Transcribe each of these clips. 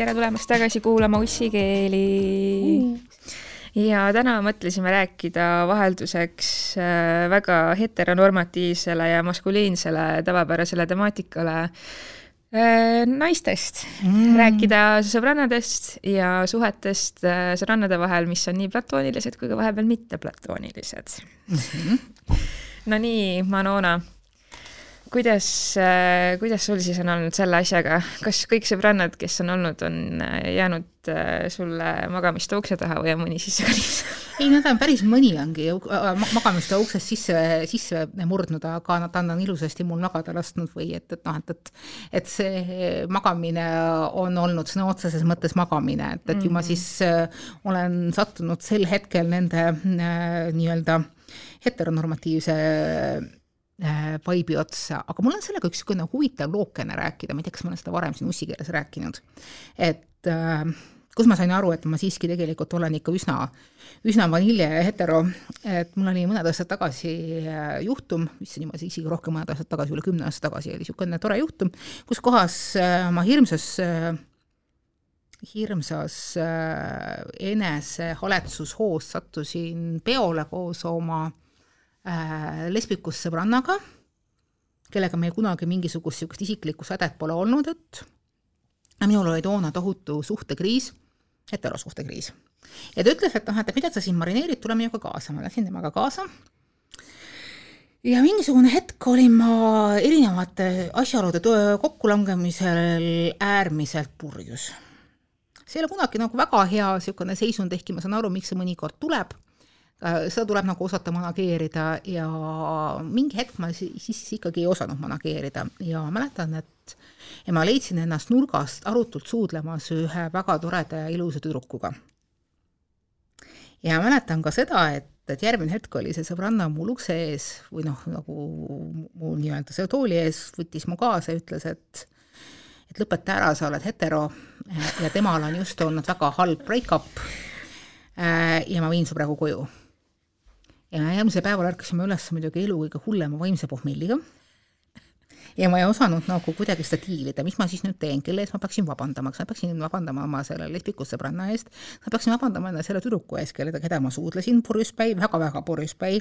tere tulemast tagasi kuulama ussikeeli mm.. ja täna mõtlesime rääkida vahelduseks äh, väga heteronormatiivsele ja maskuliinsele tavapärasele temaatikale äh, naistest mm., rääkida sõbrannadest ja suhetest äh, sõbrannade vahel, mis on nii platoonilised kui ka vahepeal mitte platoonilised mm. -hmm. Nonii, Manona kuidas, äh, kuidas sul siis on olnud selle asjaga, kas kõik sõbrannad, kes on olnud, on äh, jäänud äh, sulle magamiste ukse taha või on mõni sisse kolinud? ei, nad on päris mõni ongi magamiste uksest sisse, sisse murdnud, aga nad on ilusasti mul magada lasknud või et, et noh, et, et et see magamine on olnud sõna otseses mõttes magamine, et, et ju ma mhm. siis olen sattunud sel hetkel nende nii-öelda heteronormatiivse vaibi otsa, aga mul on sellega üks niisugune huvitav lookene rääkida, ma ei tea, kas ma olen seda varem siin ussi keeles rääkinud, et äh, kus ma sain aru, et ma siiski tegelikult olen ikka üsna, üsna vanilje ja hetero, et mul oli mõned aastad tagasi äh, juhtum, issand jumal, isegi rohkem mõned aastad tagasi, üle kümne aasta tagasi oli niisugune tore juhtum, kus kohas äh, ma hirmsas äh, hirmsas äh, enesehaletsushoos sattusin peole koos oma äh, lesbikust sõbrannaga, kellega meil kunagi mingisugust niisugust isiklikku sädet pole olnud, et minul oli toona tohutu suhtekriis, heterosuhtekriis. ja ta ütles, et noh, et mida sa siin marineerid, tule minuga kaasa, ma läksin temaga kaasa ja mingisugune hetk olin ma erinevate asjaolude kokkulangemisel äärmiselt purjus. see ei ole kunagi nagu väga hea niisugune seisund, ehkki ma saan aru, miks see mõnikord tuleb Äh, seda tuleb nagu osata manageerida ja mingi hetk ma siis ikkagi ei osanud manageerida ja mäletan, et ja ma leidsin ennast nurgast arutult suudlemas ühe väga toreda ja ilusa tüdrukuga. ja mäletan ka seda, et, et järgmine hetk oli see sõbranna mul ukse ees või noh, nagu mul nii-öelda selle tooli ees, võttis mu kaasa ja ütles, et et lõpeta ära, sa oled hetero ja temal on just olnud väga halb break-up äh, ja ma viin su praegu koju ja järgmisel päeval ärkasime üles muidugi elu kõige hullema vaimse pohmelliga. ja ma ei osanud nagu kuidagi seda diilida, mis ma siis nüüd teen, kelle ees ma peaksin vabandama, kas ma peaksin vabandama oma selle lesbiku sõbranna eest, ma peaksin vabandama enda selle tüdruku ees, kelle, keda ma suudlesin? Purjuspäi väga,, väga-väga purjuspäi.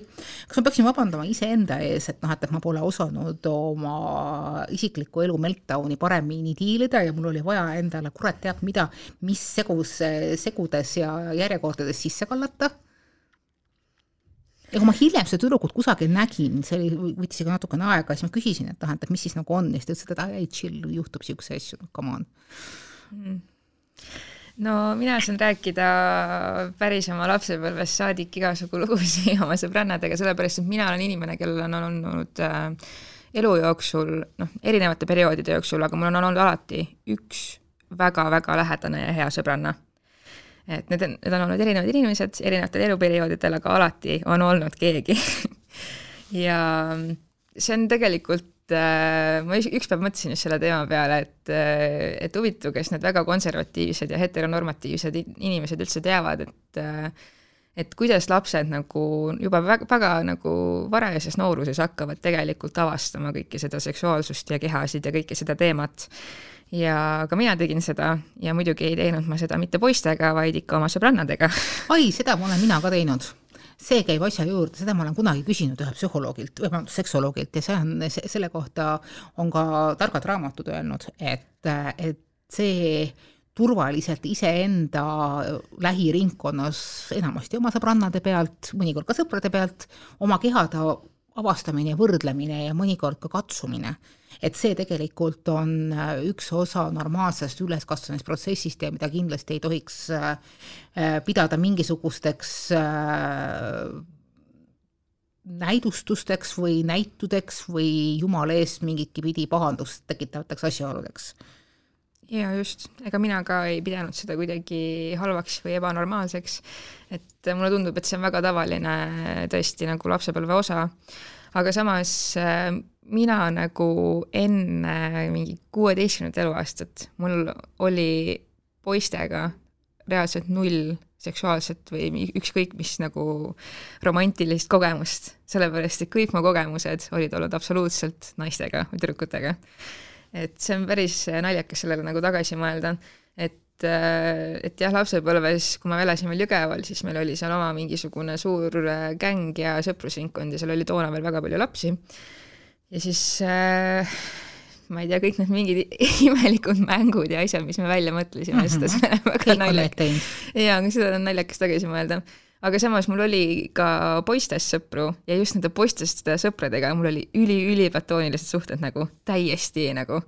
kas ma peaksin vabandama iseenda ees, et noh, et, et ma pole osanud oma isiklikku elu meltdown'i paremini diilida ja mul oli vaja endale kurat teab mida, mis segus, segudes ja järjekordades sisse kallata ja kui ma hiljem seda tüdrukut kusagil nägin, see oli, võttis ikka natukene aega, siis ma küsisin, et noh, et mis siis nagu on. Ja siis ta ütles, et ei chill, juhtub siukseid asju, come on. Mm. No mina saan rääkida päris oma lapsepõlvest saadik igasugu lugusid oma sõbrannadega, sellepärast et mina olen inimene, kellel on olnud äh, elu jooksul, noh, erinevate perioodide jooksul, aga mul on olnud alati üks väga-väga lähedane ja hea sõbranna et need on, need on olnud erinevad inimesed erinevatel eluperioodidel, aga alati on olnud keegi. Ja see on tegelikult äh, ma ükspäev mõtlesin just selle teema peale, et, äh, et huvitav, kas need väga konservatiivsed ja heteronormatiivsed inimesed üldse teavad, et äh, et kuidas lapsed nagu juba väga, väga nagu varajases nooruses hakkavad tegelikult avastama kõike seda seksuaalsust ja kehasid ja kõike seda teemat ja ka mina tegin seda ja muidugi ei teinud ma seda mitte poistega, vaid ikka oma sõbrannadega. ai, seda ma olen mina ka teinud see käib asja juurde, seda ma olen kunagi küsinud ühelt psühholoogilt, vabandust, seksoloogilt ja see on, selle kohta on ka targad raamatud öelnud, et, et see turvaliselt iseenda lähiringkonnas, enamasti oma sõbrannade pealt, mõnikord ka sõprade pealt, oma kehade avastamine, võrdlemine ja mõnikord ka katsumine. Et see tegelikult on äh, üks osa normaalsest üleskasvamisprotsessist ja mida kindlasti ei tohiks äh, äh, pidada mingisugusteks näidustusteks või näitudeks või jumala eest mingitki pidi pahandust tekitavateks asjaoludeks. Ja just, ega mina ka ei pidanud seda kuidagi halvaks või ebanormaalseks, et mulle tundub, et see on väga tavaline tõesti nagu lapsepõlve osa, aga samas mina nagu enne mingi kuueteistkümnendat eluaastat, mul oli poistega reaalselt null seksuaalset või ükskõik mis nagu romantilist kogemust, sellepärast et kõik mu kogemused olid olnud absoluutselt naistega või tüdrukutega et see on päris naljakas sellele nagu tagasi mõelda, et et, jah, lapsepõlves, kui me elasime Jõgeval, siis meil oli seal oma mingisugune suur äh, gäng ja sõprusringkond ja seal oli toona veel väga palju lapsi. Ja siis äh, ma ei tea, kõik need mingid imelikud mängud ja asjad, mis me välja mõtlesime mm, -hmm. seda, on väga naljakas. jaa, seda on naljakas tagasi mõelda. aga samas mul oli ka poistest sõpru ja just nende poistest sõpradega mul oli üli-ülipatoonilised suhted nagu täiesti nagu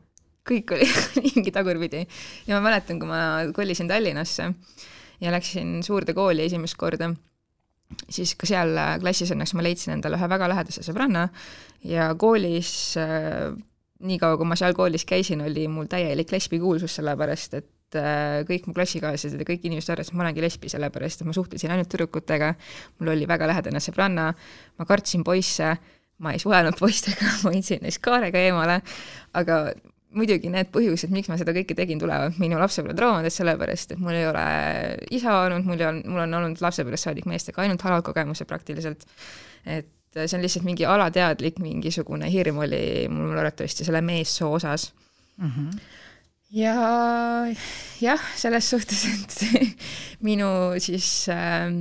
kõik oli mingi tagurpidi. ja ma mäletan, kui ma kolisin Tallinnasse ja läksin suurde kooli esimest korda, siis ka seal klassis õnneks ma leidsin endale ühe väga lähedase sõbranna ja koolis äh, niikaua, kui ma seal koolis käisin, oli mul täielik lesbikuulsus, sellepärast et äh, kõik mu klassikaaslased ja kõik inimesed arvasid, et ma olengi lesbi, sellepärast et ma suhtlesin ainult tüdrukutega, mul oli väga lähedane sõbranna, ma kartsin poisse, ma ei suhelnud poistega, ma hoidsin neist kaarega eemale, aga muidugi need põhjused, miks ma seda kõike tegin, tulevad minu lapsepõlvetraumadest, sellepärast et mul ei ole isa olnud, mul on, mul on olnud lapsepõlvest saadik meestega ainult halalkogemused praktiliselt. et see on lihtsalt mingi alateadlik mingisugune hirm oli mul arvatavasti selle meessoo osas mm. -hmm. ja jah, selles suhtes, et minu siis äh,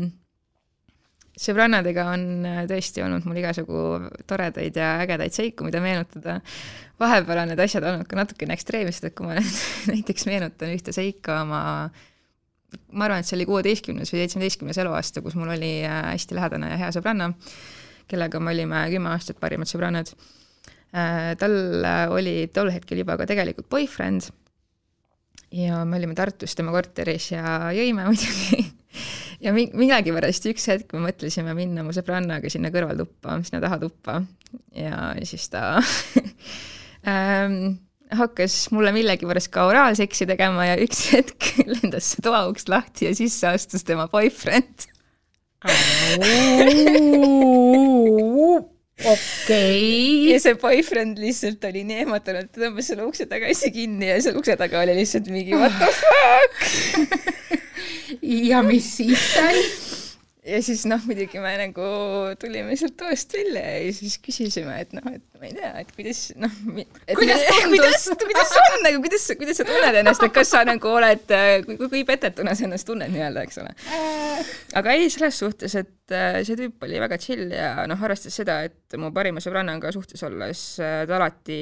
sõbrannadega on tõesti olnud mul igasugu toredaid ja ägedaid seiku, mida meenutada. Vahepeal on need asjad olnud ka natukene ekstreemsed, et kui ma nüüd näiteks meenutan ühte seika oma ma arvan, et see oli kuueteistkümnes või seitsmeteistkümnes eluaasta, kus mul oli äh, hästi lähedane ja hea sõbranna, kellega me olime kümme aastat parimad sõbrannad. Äh, tal oli tol hetkel juba ka tegelikult boyfriend ja me olime Tartus tema korteris ja jõime muidugi ja mi-, millegipärast üks hetk me mõtlesime minna mu sõbrannaga sinna kõrvaltuppa, sinna tahatuppa ja siis ta ähm, hakkas mulle millegipärast ka oraalseksi tegema ja üks hetk lendas see toauks lahti ja sisse astus tema boyfriend okei. ja see boyfriend lihtsalt oli nii ehmatanud, ta tõmbas selle ukse tagasi kinni ja seal ukse taga oli lihtsalt mingi what the fuck ja mis siis sai? Ja siis noh, muidugi me nagu tulime sealt toast välja ja siis küsisime, et noh, et ma ei tea, et kuidas noh, kuidas kuidas, kuidas on nagu, kuidas, kuidas sa tunned ennast, et kas sa nagu oled, kui, kui, kui petetuna sa ennast tunned nii-öelda, eks ole. Äh. aga ei, selles suhtes, et äh, see tüüp oli väga chill ja noh, arvestades seda, et mu parima sõbrannaga suhtes olles äh, ta alati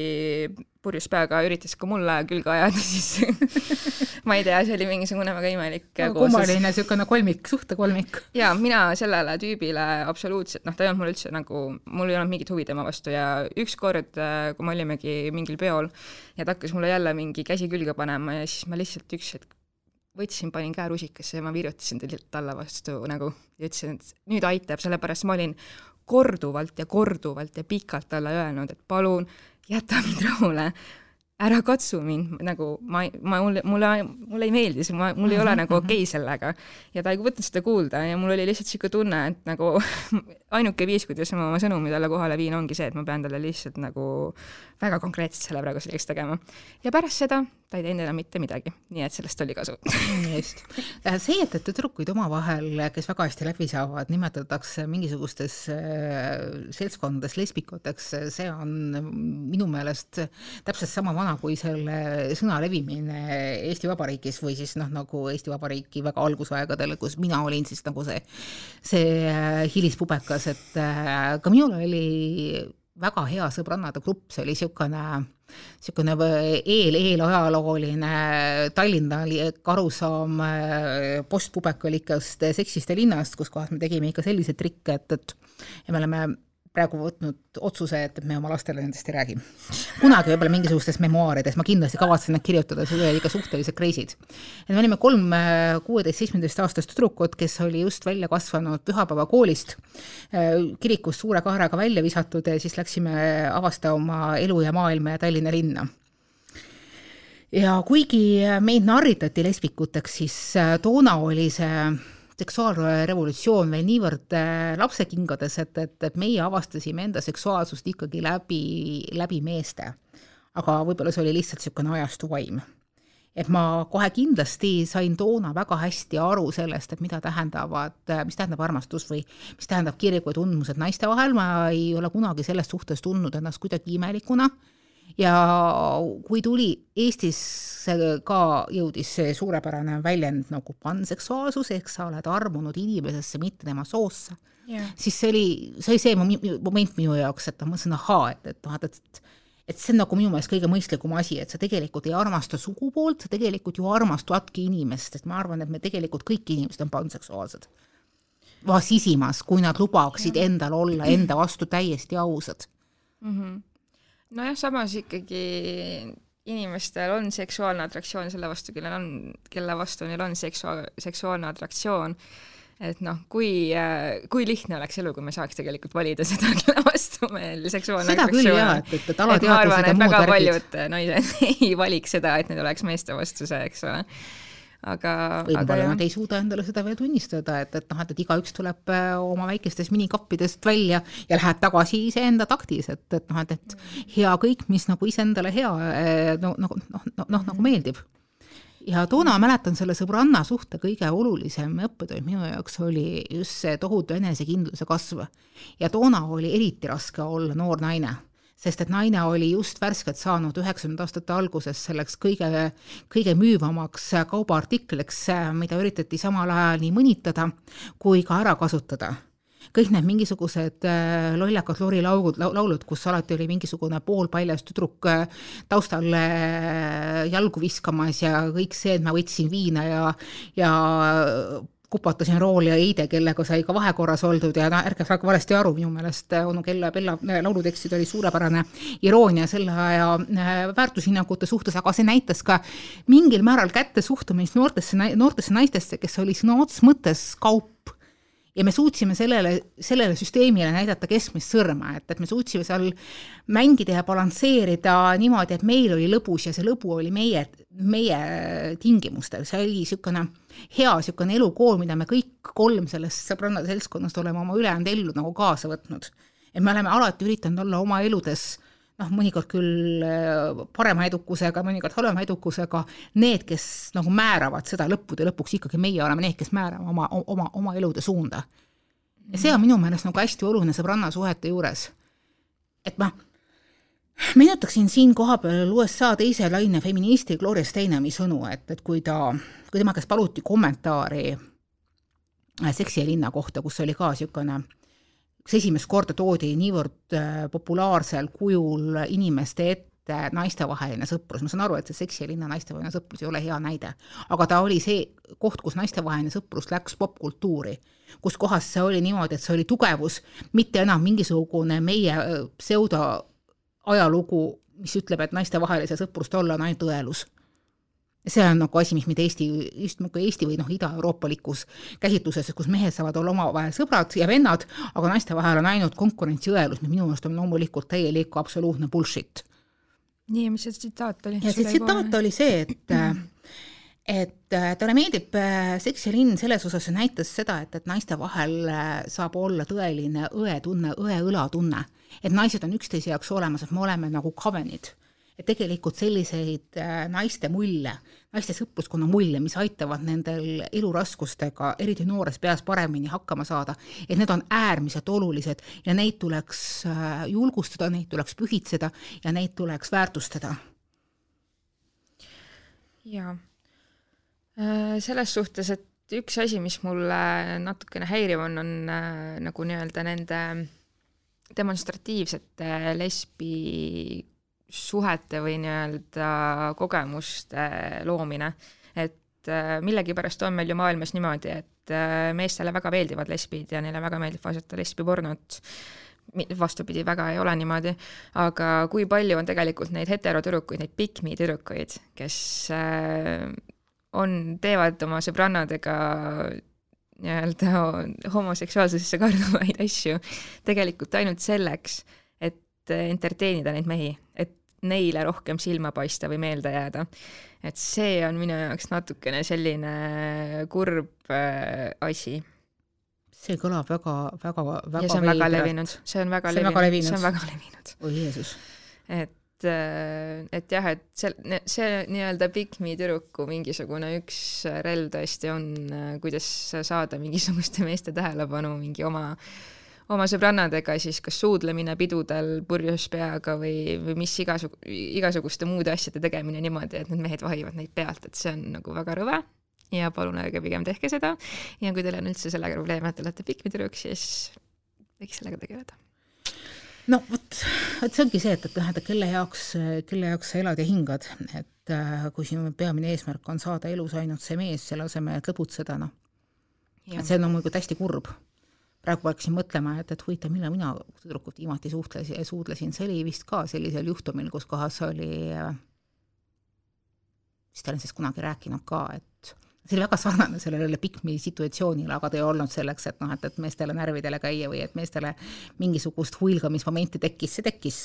purjus peaga üritas ka mulle külge ajada, siis ma ei tea, see oli mingisugune väga imelik no, kummaline niisugune kolmik, suhtekolmik. jaa, mina sellele tüübile absoluutselt, noh, ta ei olnud mul üldse nagu, mul ei olnud mingit huvi tema vastu ja ükskord, äh, kui me olimegi mingil peol ja ta hakkas mulle jälle mingi käsi külge panema ja siis ma lihtsalt üks hetk võtsin, panin käe rusikasse ja ma virutasin talle vastu nagu ja ütlesin, et nüüd aitab, sellepärast ma olin korduvalt ja korduvalt ja pikalt talle öelnud, et palun jäta mind rahule, ära katsu mind, nagu ma, ma, mulle, mulle, mulle ei meeldi see, ma, mul ei ole nagu okei okay sellega. ja ta ei võtnud seda kuulda ja mul oli lihtsalt niisugune tunne, et nagu ainuke viis, kuidas ma oma sõnumi talle kohale viin, ongi see, et ma pean talle lihtsalt nagu väga konkreetselt selle praegu selgeks tegema. ja pärast seda ta ei teinud enam mitte midagi, nii et sellest oli kasu. just. Äh, see, et, et tüdrukuid omavahel, kes väga hästi läbi saavad, nimetatakse mingisugustes äh, seltskondades lesbikuteks, see on minu meelest täpselt sama vana kui selle sõna levimine Eesti Vabariigis või siis noh, nagu Eesti Vabariiki väga algusaegadel, kus mina olin siis nagu see, see äh, hilispubekas, et ka minul oli väga hea sõbrannade grupp, see oli niisugune niisugune eel, eelajalooline Tallinna arusaam äh, postpubekalikast seksist ja linnast, kus kohas me tegime ikka selliseid trikke, et, et ja me oleme praegu võtnud otsuse, et me oma lastele nendest ei räägi. kunagi võib-olla mingisugustes memuaarides, ma kindlasti kavatsen need kirjutada, see oli ikka suhteliselt crazy'd. et me olime kolm äh, kuueteist, seitsmeteist aastast tüdrukut, kes oli just välja kasvanud pühapäevakoolist, äh, kirikust suure kaarega välja visatud ja siis läksime avastama oma elu ja maailma ja Tallinna linna ja kuigi meid narritati lesbikuteks, siis äh, toona oli see seksuaalrevolutsioon veel niivõrd äh, lapsekingades, et, et, et meie avastasime enda seksuaalsust ikkagi läbi, läbi meeste. aga võib-olla see oli lihtsalt niisugune ajastu vaim. et ma kohe kindlasti sain toona väga hästi aru sellest, et mida tähendavad, mis tähendab armastus või mis tähendab kirglikud tundmused naiste vahel, ma ei ole kunagi selles suhtes tundnud ennast kuidagi imelikuna ja kui tuli Eestisse ka jõudis see suurepärane väljend nagu panseksuaalsus, ehk sa oled armunud inimesesse, mitte tema soosse yeah., siis see oli, see oli see moment minu jaoks, et ma mõtlesin, ahaa, et, et noh, et, et et see on nagu minu meelest kõige mõistlikum asi, et sa tegelikult ei armasta sugupoolt, sa tegelikult ju armastadki inimest, sest ma arvan, et me tegelikult kõik inimesed on panseksuaalsed. sisimas, kui nad lubaksid ja. endal olla enda vastu täiesti ausad mm. -hmm. Nojah, samas ikkagi inimestel on seksuaalne atraktsioon selle vastu, kellel on, kelle vastu neil on seksua-, seksuaalne atraktsioon. Et noh, kui, kui lihtne oleks elu, kui me saaks tegelikult valida seda, kelle vastu meil seksuaalne seda küll jaa, et, et, alateadvused ja muud väga paljud naised ei valiks seda, et need oleks meeste vastu see, eks ole aga võib-olla nad ei suuda endale seda veel tunnistada, et, et noh, et, et igaüks tuleb äh, oma väikestest minikappidest välja ja läheb tagasi iseenda taktis, et, et noh, et, et hea kõik, mis nagu iseendale hea äh, no nagu noh, noh, noh nagu meeldib. Ja toona mäletan selle sõbranna suhte kõige olulisem õppetund minu jaoks oli just see tohutu enesekindluse kasv. ja toona oli eriti raske olla noor naine, sest et naine oli just värskelt saanud üheksakümnendate aastate alguses selleks kõige, kõige müüvamaks kaubaartikliks, mida üritati samal ajal nii mõnitada kui ka ära kasutada. Kõik need mingisugused äh, lollakad lorilaulud, laulud, kus alati oli mingisugune poolpaljas tüdruk äh, taustal äh, jalgu viskamas ja kõik see, et ma võtsin viina ja, ja kupatasin rooli ja Heide, kellega sai ka vahekorras oldud ja noh, ärge saage valesti aru, minu meelest onu Kella Bella laulutekstid oli suurepärane iroonia selle aja väärtushinnangute suhtes, aga see näitas ka mingil määral kätte suhtumist noortesse, noortesse naistesse, kes oli sõna otseses mõttes kaup ja me suutsime sellele, sellele süsteemile näidata keskmist sõrme, et, et me suutsime seal mängida ja balansseerida niimoodi, et meil oli lõbus ja see lõbu oli meie, meie tingimustel, see oli niisugune hea niisugune elukool, mida me kõik kolm sellest sõbrannade seltskonnast oleme oma ülejäänud ellu nagu kaasa võtnud. et me oleme alati üritanud olla oma eludes noh, mõnikord küll äh, parema edukusega, mõnikord halvema edukusega, need, kes nagu määravad seda lõppude lõpuks ikkagi meie oleme need, kes määrame oma, oma, oma elude suunda. ja see on minu meelest nagu hästi oluline sõbrannasuhete juures. et ma meenutaksin siin kohapeal USA teise laine feministi Gloria Steinemi sõnu, et, et kui ta, kui tema käest paluti kommentaari äh, Seksi ja linna kohta, kus oli ka niisugune kus esimest korda toodi niivõrd äh, populaarsel kujul inimeste ette naistevaheline sõprus, ma saan aru, et see seksi ja linna naistevaheline sõprus ei ole hea näide, aga ta oli see koht, kus naistevaheline sõprus läks popkultuuri, kus kohas see oli niimoodi, et see oli tugevus, mitte enam mingisugune meie äh, pseudo ajalugu, mis ütleb, et naistevahelise sõprust olla on ainult õelus see on nagu asi, mis meid Eesti, just nagu Eesti või noh, idaeuroopalikus käsitluses, kus mehed saavad olla omavahel sõbrad ja vennad, aga naiste vahel on ainult konkurentsiõelus, mis minu meelest on loomulikult täielik absoluutne bullshit. nii, ja mis see tsitaat oli? ja see tsitaat oli see, et et talle meeldib Seks ja linn selles osas, näitas seda, et, et naiste vahel saab olla tõeline õetunne, õe-õlatunne. et naised on üksteise jaoks olemas, et me oleme nagu coven'id et tegelikult selliseid äh, naiste mulje, naiste sõpruskonna mulje, mis aitavad nendel eluraskustega, eriti noores peas, paremini hakkama saada, et need on äärmiselt olulised ja neid tuleks äh, julgustada, neid tuleks pühitseda ja neid tuleks väärtustada. jaa, äh, selles suhtes, et üks asi, mis mulle natukene häiriv on, on nagu nii-öelda nende demonstratiivsete lesbi suhete või nii-öelda kogemuste loomine. et äh, millegipärast on meil ju maailmas niimoodi, et äh, meestele väga meeldivad lesbid ja neile väga meeldib vaadata lesbipornot, vastupidi, väga ei ole niimoodi, aga kui palju on tegelikult neid heterotüdrukuid, neid pikmi tüdrukuid, kes äh, on, teevad oma sõbrannadega nii-öelda homoseksuaalsusesse karduvaid asju tegelikult ainult selleks, et entertain ida neid mehi, et neile rohkem silma paista või meelde jääda. et see on minu jaoks natukene selline kurb äh, asi. see kõlab väga, väga, väga ja see on väga levinud, see on väga levinud, see on väga levinud. oi Jeesus. et äh, et jah, et see, see nii-öelda pikmi tüdruku mingisugune üks relv tõesti on, äh, kuidas saada mingisuguste meeste tähelepanu mingi oma oma sõbrannadega siis kas suudlemine pidudel purjus peaga või, või mis igasugu, igasuguste muude asjade tegemine niimoodi, et need mehed vahivad neid pealt, et see on nagu väga rõve ja palun ärge pigem tehke seda. ja kui teil on üldse sellega probleeme, et te olete pikmitüdruk, siis võiks sellega tegeleda no vot, vot see ongi see, et, et noh, et kelle jaoks, kelle jaoks sa elad ja hingad, et äh, kui sinu peamine eesmärk on saada elus ainult see mees, selle asemel, et lõbutseda, noh. et see on loomulikult hästi kurb. Praegu hakkasin mõtlema, et, et huvitav, millal mina tüdrukut viimati suhtlesin, suudlesin, see oli vist ka sellisel juhtumil, kus kohas oli, vist olen sellest kunagi rääkinud ka, et see oli väga sarnane sellele Pikmi situatsioonile, aga ta ei olnud selleks, et noh, et, et meestele närvidele käia või et meestele mingisugust huilgamismomenti tekkis, see tekkis.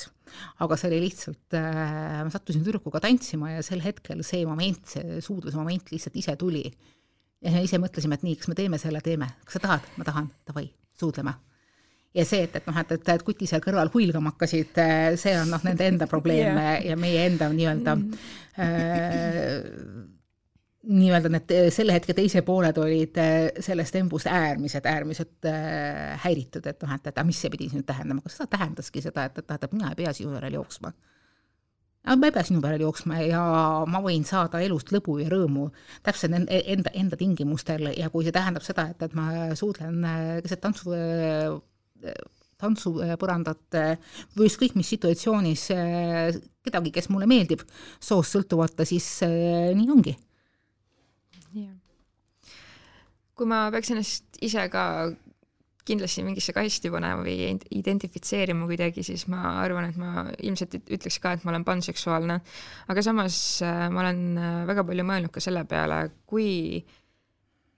aga see oli lihtsalt äh,, ma sattusin tüdrukuga tantsima ja sel hetkel see moment, see suudluse moment lihtsalt ise tuli. Ja ise mõtlesime, et nii, kas me teeme selle, teeme, kas sa tahad, ma tahan, davai, suudleme. Ja see, et, et noh, et, et, et kuti seal kõrval huilgama hakkasid, äh, see on noh, nende enda probleem yeah. ja meie enda nii-öelda äh, nii-öelda need selle hetke teise pooled olid äh, sellest embust äärmiselt, äärmiselt äh, häiritud, et noh, et, et aga mis see pidi nüüd tähendama, kas seda tähendaski seda, et, et, et mina ei pea sinu järel jooksma? Ma ei pea sinu järel jooksma ja ma võin saada elust lõbu ja rõõmu täpselt enda, enda tingimustel. Ja kui see tähendab seda, et, et ma suudlen äh, keset tantsu tantsupõrandat või ükskõik mis situatsioonis kedagi, kes mulle meeldib, soost sõltumata, siis nii ongi. Kui ma peaks ennast ise ka kindlasti mingisse kasti panema või identifitseerima kuidagi, siis ma arvan, et ma ilmselt ütleks ka, et ma olen panseksuaalne. aga samas äh, ma olen äh, väga palju mõelnud ka selle peale, kui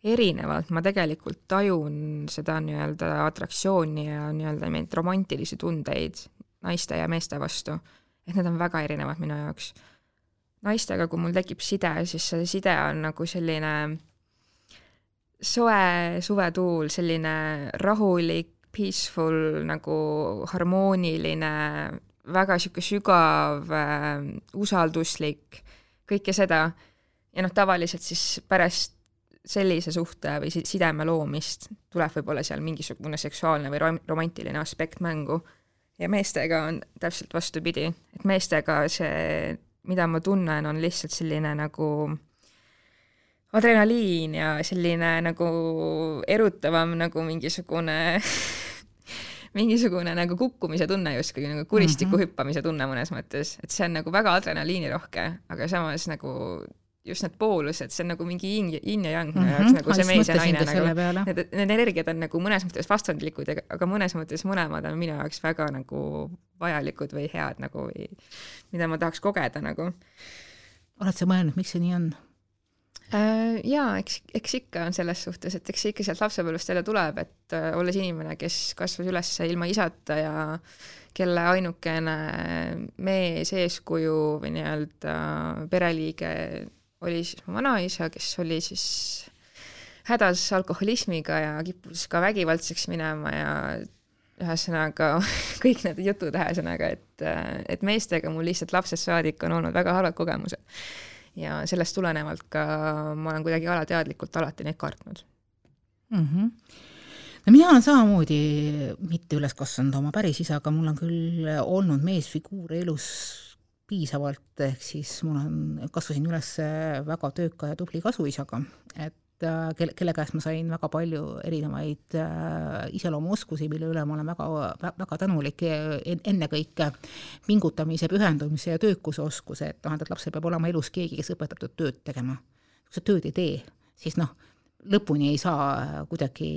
erinevalt ma tegelikult tajun seda nii-öelda atraktsiooni ja nii-öelda neid romantilisi tundeid naiste ja meeste vastu, et need on väga erinevad minu jaoks naistega, kui mul tekib side, siis see side on nagu selline soe suvetuul, selline rahulik, peaceful, nagu harmooniline, väga niisugune sügav äh,, usalduslik, kõike seda. ja noh, tavaliselt siis pärast sellise suhte või sideme loomist tuleb võib-olla seal mingisugune seksuaalne või romantiline aspekt mängu. ja meestega on täpselt vastupidi, et meestega see mida ma tunnen, on lihtsalt selline nagu adrenaliin ja selline nagu erutavam nagu mingisugune mingisugune nagu kukkumise tunne justkui nagu kuristiku mm -hmm. hüppamise tunne mõnes mõttes, et see on nagu väga adrenaliinirohke, aga samas nagu just need poolused, see on nagu mingi yin, yin ja yang minu mm -hmm. jaoks nagu see mees ja naine nagu, need, need energiad on nagu mõnes mõttes vastandlikud, aga mõnes mõttes mõlemad on minu jaoks väga nagu vajalikud või head nagu või mida ma tahaks kogeda nagu. oled sa mõelnud, miks see nii on? Äh, jaa, eks, eks ikka on selles suhtes, et eks see ikka sealt lapsepõlvest jälle tuleb, et äh, olles inimene, kes kasvas üles ilma isata ja kelle ainukene mees, eeskuju või nii-öelda pereliige oli siis mu vanaisa, kes oli siis hädas alkoholismiga ja kippus ka vägivaldseks minema ja ühesõnaga kõik need jutud, ühesõnaga, et, et meestega mul lihtsalt lapsest saadik on olnud väga halvad kogemused. Ja sellest tulenevalt ka ma olen kuidagi alateadlikult alati neid kartnud mm. -hmm. no mina olen samamoodi mitte üles kasvanud oma päris isaga, mul on küll olnud meesfiguur elus piisavalt, ehk siis mul on, kasvasin üles väga tööka ja tubli kasuisaga, et kelle, kelle käest ma sain väga palju erinevaid äh, iseloomuoskusi, mille üle ma olen väga, väga tänulik, ennekõike pingutamise, pühendumise ja töökuse oskuse, et noh, et lapsel peab olema elus keegi, kes õpetab teda tööd tegema. kui sa tööd ei tee, siis noh, lõpuni ei saa kuidagi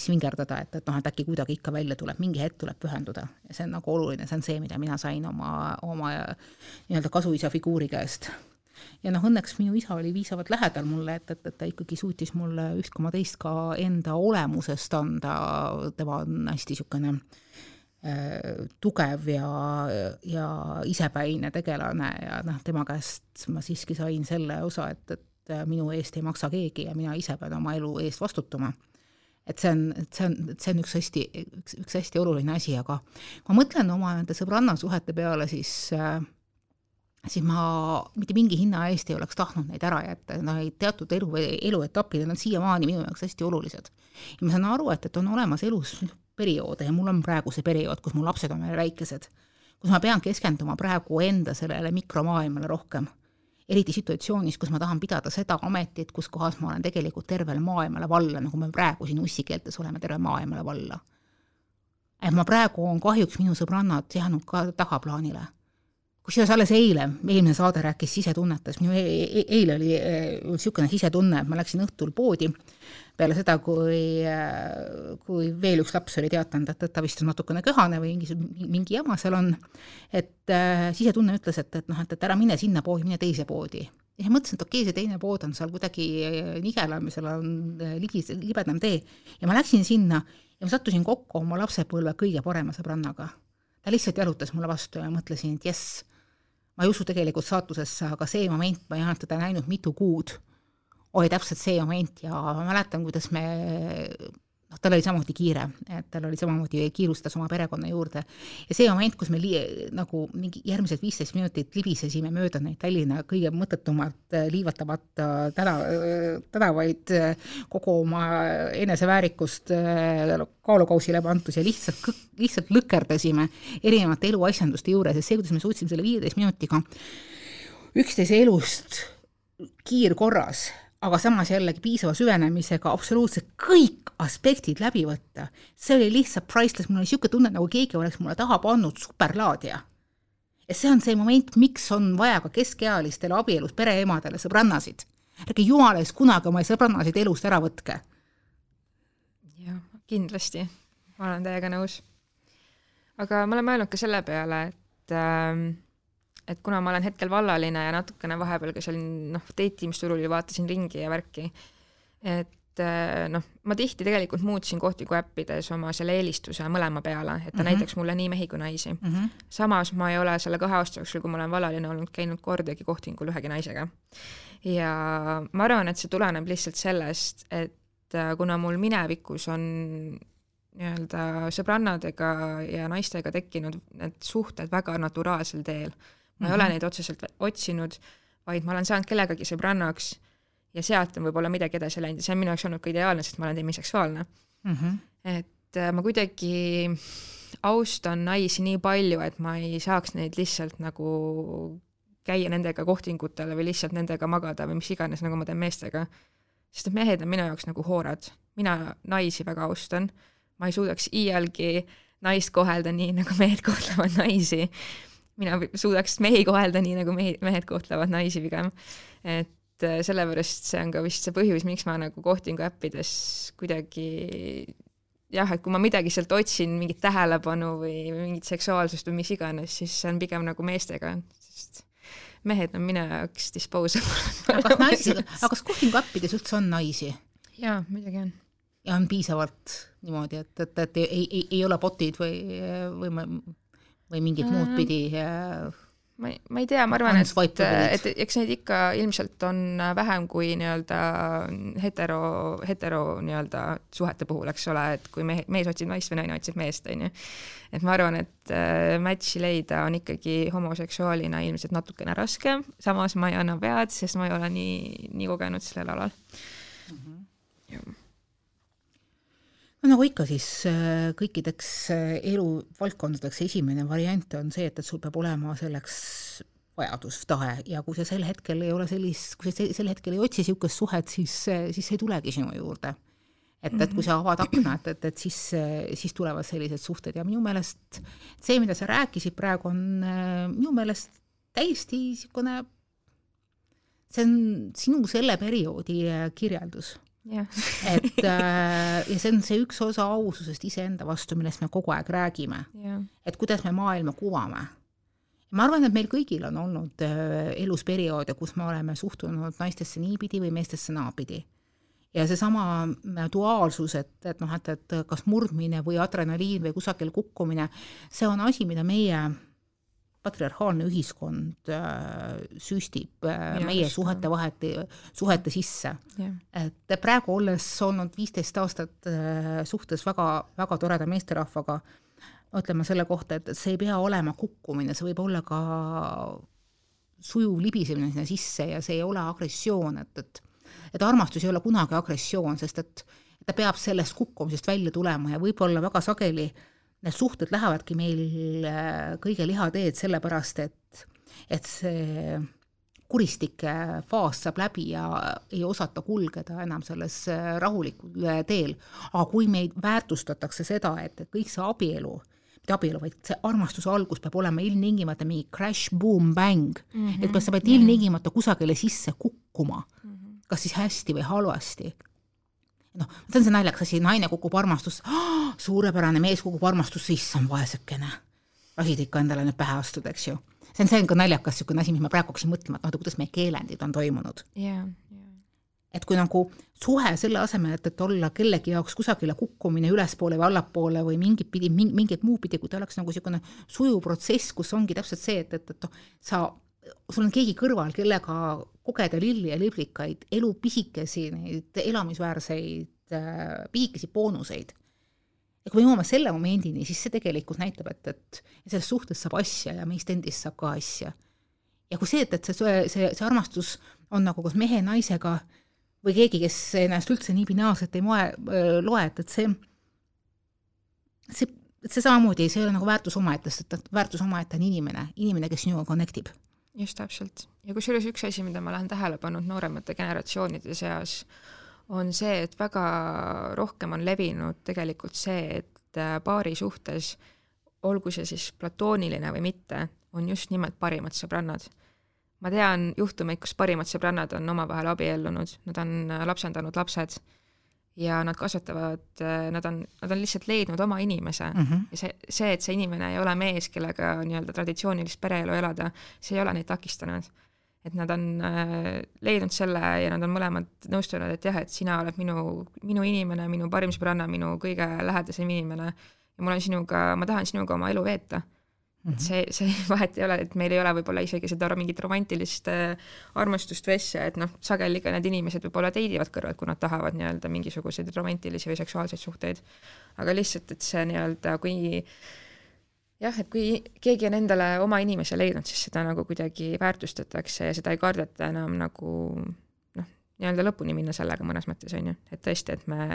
svingerdada, et, et noh, et äkki kuidagi ikka välja tuleb, mingi hetk tuleb pühenduda ja see on nagu oluline, see on see, mida mina sain oma, oma nii-öelda kasuisa figuuri käest. Ja noh, õnneks minu isa oli piisavalt lähedal mulle, et, et, et ta ikkagi suutis mulle üht koma teist ka enda olemusest anda, tema on hästi niisugune äh, tugev ja, ja isepäine tegelane ja noh, tema käest ma siiski sain selle osa, et, et et äh, minu eest ei maksa keegi ja mina ise pean oma elu eest vastutama. et see on, see on, see on üks hästi, üks, üks hästi oluline asi, aga kui ma mõtlen oma nende sõbrannasuhete peale, siis äh, siis ma mitte mingi hinna eest ei oleks tahtnud neid ära jätta, no teatud elu, eluetapid, on siiamaani minu jaoks hästi olulised. ja ma saan aru, et, et on olemas elus perioode ja mul on praegu see periood, kus mu lapsed on veel väikesed, kus ma pean keskenduma praegu enda sellele mikromaailmale rohkem. eriti situatsioonis, kus ma tahan pidada seda ametit, kus kohas ma olen tegelikult tervele maailmale valla, nagu me praegu siin ussikeeltes oleme terve maailmale valla. et ma praegu on kahjuks minu sõbrannad jäänud ka tagaplaanile kusjuures alles eile, eelmine saade rääkis sisetunnetest, minu e e eile oli niisugune sisetunne, et ma läksin õhtul poodi peale seda, kui, kui veel üks laps oli teatanud, et, et ta vist on natukene köhane või mingi, mingi jama seal on, et äh, sisetunne ütles, et, et noh, et, et ära mine sinna poodi, mine teise poodi. ja mõtlesin, et okei okay,, see teine pood on seal kuidagi nigelam ja seal on ligi, libedam tee ja ma läksin sinna ja ma sattusin kokku oma lapsepõlve kõige parema sõbrannaga. ta lihtsalt jalutas mulle vastu ja mõtlesin, et jess ma ei usu tegelikult saatusesse, aga see moment, ma ei olnud teda näinud mitu kuud, oli täpselt see moment ja ma mäletan, kuidas me noh, tal oli samuti kiire, et tal oli samamoodi, kiirustas oma perekonna juurde. ja see moment, kus me li-, nagu mingi järgmised viisteist minutit libisesime mööda neid Tallinna kõige mõttetumalt äh, liivatavat äh, täna, äh, tänavaid, kogu oma eneseväärikust kaalukausile pandus ja lihtsalt, lihtsalt lõkerdasime erinevate eluasjanduste juures ja see, kuidas me suutsime selle viieteist minutiga üksteise elust kiirkorras aga samas jällegi piisava süvenemisega absoluutselt kõik aspektid läbi võtta. see oli lihtsalt priceless, mul oli niisugune tunne, nagu keegi oleks mulle taha pannud superlaadija. ja see on see moment, miks on vaja ka keskealistele abielus pereemadele sõbrannasid. ärge jumala eest kunagi oma sõbrannasid elust ära võtke. jah, kindlasti, ma olen täiega nõus. aga ma olen mõelnud ka selle peale, et äh, et kuna ma olen hetkel vallaline ja natukene vahepeal ka seal noh, date imisturul ju vaatasin ringi ja värki, et äh, noh, ma tihti tegelikult muutsin kohtingu äppides oma selle eelistuse mõlema peale, et ta mm -hmm. näitaks mulle nii mehi kui naisi mm. -hmm. samas ma ei ole selle kahe aasta jooksul, kui ma olen vallaline olnud, käinud kordagi kohtingul ühegi naisega. ja ma arvan, et see tuleneb lihtsalt sellest, et äh, kuna mul minevikus on nii-öelda sõbrannadega ja naistega tekkinud need suhted väga naturaalsel teel ma ei mm -hmm. ole neid otseselt otsinud, vaid ma olen saanud kellegagi sõbrannaks ja sealt on võib-olla midagi edasi läinud ja see on minu jaoks olnud ka ideaalne, sest ma olen demiseksuaalne mm. -hmm. et äh, ma kuidagi austan naisi nii palju, et ma ei saaks neid lihtsalt nagu käia nendega kohtingutel või lihtsalt nendega magada või mis iganes, nagu ma teen meestega. sest et mehed on minu jaoks nagu hoorad, mina naisi väga austan, ma ei suudaks iialgi naist kohelda nii, nagu mehed kohtlevad naisi mina suudaks mehi kohelda nii, nagu mehi, mehed kohtlevad naisi pigem. et äh, sellepärast see on ka vist see põhjus, miks ma nagu kohtingu äppides kuidagi jah, et kui ma midagi sealt otsin, mingit tähelepanu või mingit seksuaalsust või mis iganes, siis see on pigem nagu meestega, sest mehed on minu jaoks disposable. aga kas naisi, aga kas kohtingu äppides üldse on naisi? jaa, muidugi on. ja on piisavalt niimoodi, et, et, et ei, ei, ei ole botid või, või või mingit muud mm. pidi ma ei, ma ei tea, ma arvan, et, et eks neid ikka ilmselt on vähem kui nii-öelda hetero, hetero nii-öelda suhete puhul, eks ole, et kui mehe, mees otsib naist või naine otsib meest, on ju. et ma arvan, et äh, match'i leida on ikkagi homoseksuaalina ilmselt natukene raskem, samas ma ei anna pead, sest ma ei ole nii, nii kogenud sellel alal mm. -hmm no nagu ikka, siis äh, kõikideks äh, eluvaldkondadeks esimene variant on see, et, et sul peab olema selleks vajadus, tahe. Ja kui sa sel hetkel ei ole sellist, kui sa sel hetkel ei otsi niisugust suhet, siis, äh, siis ei tulegi sinu juurde. et, et kui sa avad akna, et, et, et siis, siis tulevad sellised suhted. Ja minu meelest see, mida sa rääkisid praegu, on minu meelest täiesti niisugune, see on sinu selle perioodi kirjeldus et äh, ja see on see üks osa aususest iseenda vastu, millest me kogu aeg räägime. et kuidas me maailma kuvame. ma arvan, et meil kõigil on olnud äh, elus perioode, kus me oleme suhtunud naistesse niipidi või meestesse naapidi. ja seesama äh, duaalsus, et, et noh, et, et kas murdmine või adrenaliin või kusagil kukkumine, see on asi, mida meie patriarhaalne ühiskond äh, süstib äh, ja, meie suhete vahet, suhete sisse. et praegu olles olnud viisteist aastat äh, suhtes väga, väga toreda meesterahvaga, ütleme selle kohta, et see ei pea olema kukkumine, see võib olla ka sujuv libisemine sinna sisse ja see ei ole agressioon, et, et et armastus ei ole kunagi agressioon, sest et ta peab sellest kukkumisest välja tulema ja võib-olla väga sageli need suhted lähevadki meil äh, kõige lihateed sellepärast, et, et see kuristike faas saab läbi ja ei osata kulgeda enam selles äh, rahulikul äh, teel. aga kui meid väärtustatakse seda, et, et kõik see abielu, mitte abielu, vaid see armastuse algus peab olema ilmtingimata mingi crash, boom, bang mm, -hmm. et sa pead ilmtingimata kusagile sisse kukkuma mm, -hmm. kas siis hästi või halvasti noh, see on see naljakas asi, naine kukub armastusse oh,, suurepärane mees kukub armastusse, issand vaesekene. lasid ikka endale nüüd pähe astuda, eks ju see on, see on ka naljakas niisugune asi, mis ma praegu hakkasin mõtlema, et noh, kuidas meie keelendid on toimunud yeah,. Yeah. et kui nagu suhe selle asemel, et, et olla kellegi jaoks kusagile kukkumine ülespoole või allapoole või mingit pidi, mingit muud pidi, kui ta oleks nagu niisugune sujuv protsess, kus ongi täpselt see, et, et, et noh, sa, sul on keegi kõrval, kellega kogeda lilli ja liblikaid, elu pisikesi, neid elamisväärseid äh, pisikesi boonuseid ja kui me jõuame selle momendini, siis see tegelikult näitab, et, et sellest suhtest saab asja ja meist endist saab ka asja. ja kui see, et, et see, see, see armastus on nagu koos mehe, naisega või keegi, kes ennast üldse nii binaarselt ei moe, loe, et, et see, see, see samamoodi, see ei ole nagu väärtus omaette, sest et väärtus omaette on inimene, inimene, kes sinuga connect ib. Just täpselt. ja kusjuures üks asi, mida ma olen tähele pannud nooremate generatsioonide seas, on see, et väga rohkem on levinud tegelikult see, et äh, paari suhtes, olgu see siis platooniline või mitte, on just nimelt parimad sõbrannad. ma tean juhtumeid, kus parimad sõbrannad on omavahel abiellunud, nad on äh, lapsendanud lapsed ja nad kasvatavad, äh, nad on, nad on lihtsalt leidnud oma inimese mm -hmm. ja see, see, et see inimene ei ole mees, kellega nii-öelda traditsioonilist pereelu elada, see ei ole neid takistanud et nad on äh, leidnud selle ja nad on mõlemad nõustunud, et jah, et sina oled minu, minu inimene, minu parim sõbranna, minu kõige lähedasem inimene ja mul on sinuga, ma tahan sinuga oma elu veeta. Et see, see vahet ei ole, et meil ei ole võib-olla isegi seda mingit romantilist äh, armastust või asja, et noh, sageli ka need inimesed võib-olla teidivad kõrvalt, kui nad tahavad nii-öelda mingisuguseid romantilisi või seksuaalseid suhteid. aga lihtsalt, et see nii-öelda, kui jah, et kui keegi on endale oma inimese leidnud, siis seda nagu kuidagi väärtustatakse ja seda ei kardeta enam nagu noh, nii-öelda lõpuni minna sellega mõnes mõttes, on ju, et tõesti, et me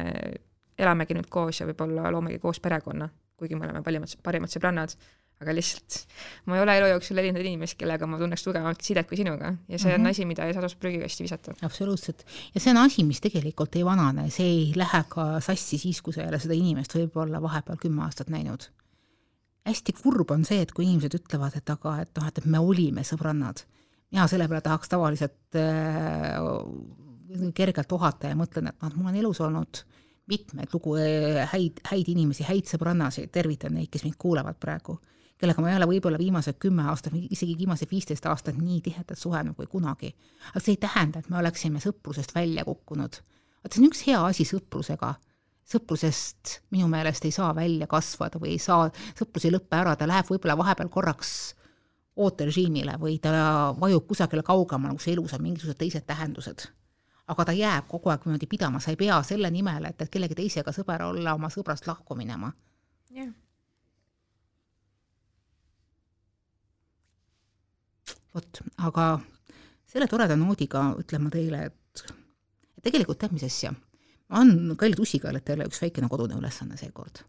elamegi nüüd koos ja võib-olla loomegi koos perekonna, kuigi me oleme parimad, parimad sõbrannad, aga lihtsalt ma ei ole elu jooksul leidnud inimest, kellega ma tunneks tugevamat sidet kui sinuga ja see mm -hmm. on asi, mida ei saa tasub prügikasti visata. absoluutselt. ja see on asi, mis tegelikult ei vanane, see ei lähe ka sassi siis, kui sa ei ole seda inimest võib-olla vahepeal kümme aastat näinud hästi kurb on see, et kui inimesed ütlevad, et aga et noh, et, et me olime sõbrannad. mina selle peale tahaks tavaliselt äh, kergelt ohata ja mõtlen, et noh, mul on elus olnud mitmeid lugu äh, häid, häid inimesi, häid sõbrannasid, tervitan neid, kes mind kuulavad praegu, kellega ma ei ole võib-olla viimased kümme aastat, isegi viimased viisteist aastat nii tihedalt suhelnud kui kunagi. aga see ei tähenda, et me oleksime sõprusest välja kukkunud. vot see on üks hea asi sõprusega sõprusest minu meelest ei saa välja kasvada või ei saa, sõprus ei lõpe ära, ta läheb võib-olla vahepeal korraks ooterežiimile või ta vajub kusagile kaugemale, kus elus on mingisugused teised tähendused. aga ta jääb kogu aeg niimoodi pidama, sa ei pea selle nimel, et, et kellegi teisega sõber olla, oma sõbrast lahku minema. jah yeah. Vot, aga selle toreda noodiga ütlen ma teile, et, tegelikult tead, mis asja on kallid ussikaelad üks väikene kodune ülesanne seekord.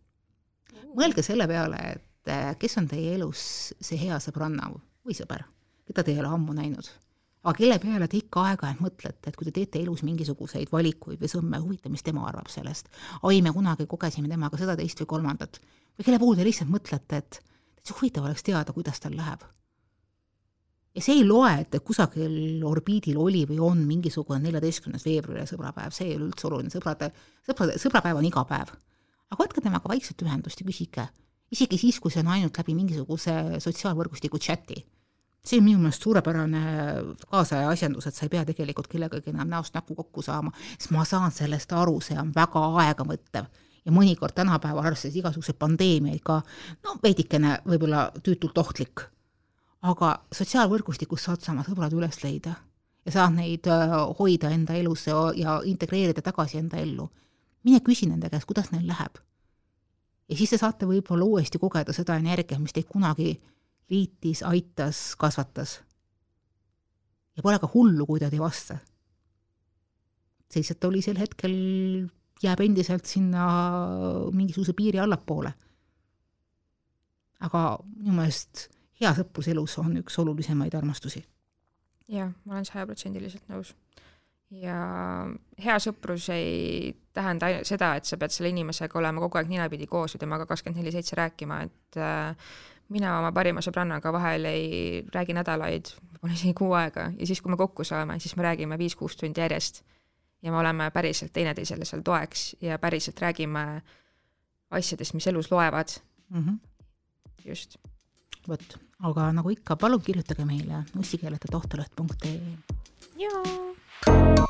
mõelge selle peale, et eh, kes on teie elus see hea sõbranna või sõber, keda te ei ole ammu näinud, aga kelle peale te ikka aeg-ajalt mõtlete, et kui te teete elus mingisuguseid valikuid või sõmme, huvitav, mis tema arvab sellest. oi, me kunagi kogesime temaga seda, teist või kolmandat. või kelle puhul te lihtsalt mõtlete, et täitsa huvitav oleks teada, kuidas tal läheb ja see ei loe, et kusagil orbiidil oli või on mingisugune neljateistkümnes veebruar ja sõbrapäev, see ei ole üldse oluline, sõbrade, sõprade, sõbrapäev on iga päev. aga võtke temaga vaikselt ühendust ja küsige, isegi siis, kui see on ainult läbi mingisuguse sotsiaalvõrgustiku chati. see on minu meelest suurepärane kaasaja asjandus, et sa ei pea tegelikult kellegagi enam näost näkku kokku saama, sest ma saan sellest aru, see on väga aegamõttev. Ja mõnikord tänapäeval arvestades igasuguseid pandeemiaid ka no veidikene võib-olla tüütult ohtlik aga sotsiaalvõrgustikus saad sa oma sõbrad üles leida ja saad neid äh, hoida enda elus ja integreerida tagasi enda ellu. mine küsi nende käest, kuidas neil läheb. ja siis te saate võib-olla uuesti kogeda seda energiat, mis teid kunagi liitis, aitas, kasvatas. ja pole ka hullu, kui ta ei vasta. see lihtsalt oli sel hetkel jääb endiselt sinna mingisuguse piiri allapoole. aga minu meelest hea sõprus elus on üks olulisemaid armastusi. jah, ma olen sajaprotsendiliselt nõus. ja hea sõprus ei tähenda ainult seda, et sa pead selle inimesega olema kogu aeg ninapidi koos või temaga kakskümmend neli seitse rääkima, et äh, mina oma parima sõbrannaga vahel ei räägi nädalaid, võib-olla isegi kuu aega ja siis, kui me kokku saame, siis me räägime viis-kuus tundi järjest. ja me oleme päriselt teineteisele seal toeks ja päriselt räägime asjadest, mis elus loevad mm. -hmm. just. vot, aga nagu ikka, palun kirjutage meile nussikeelete tohtorõht.ee. jaa.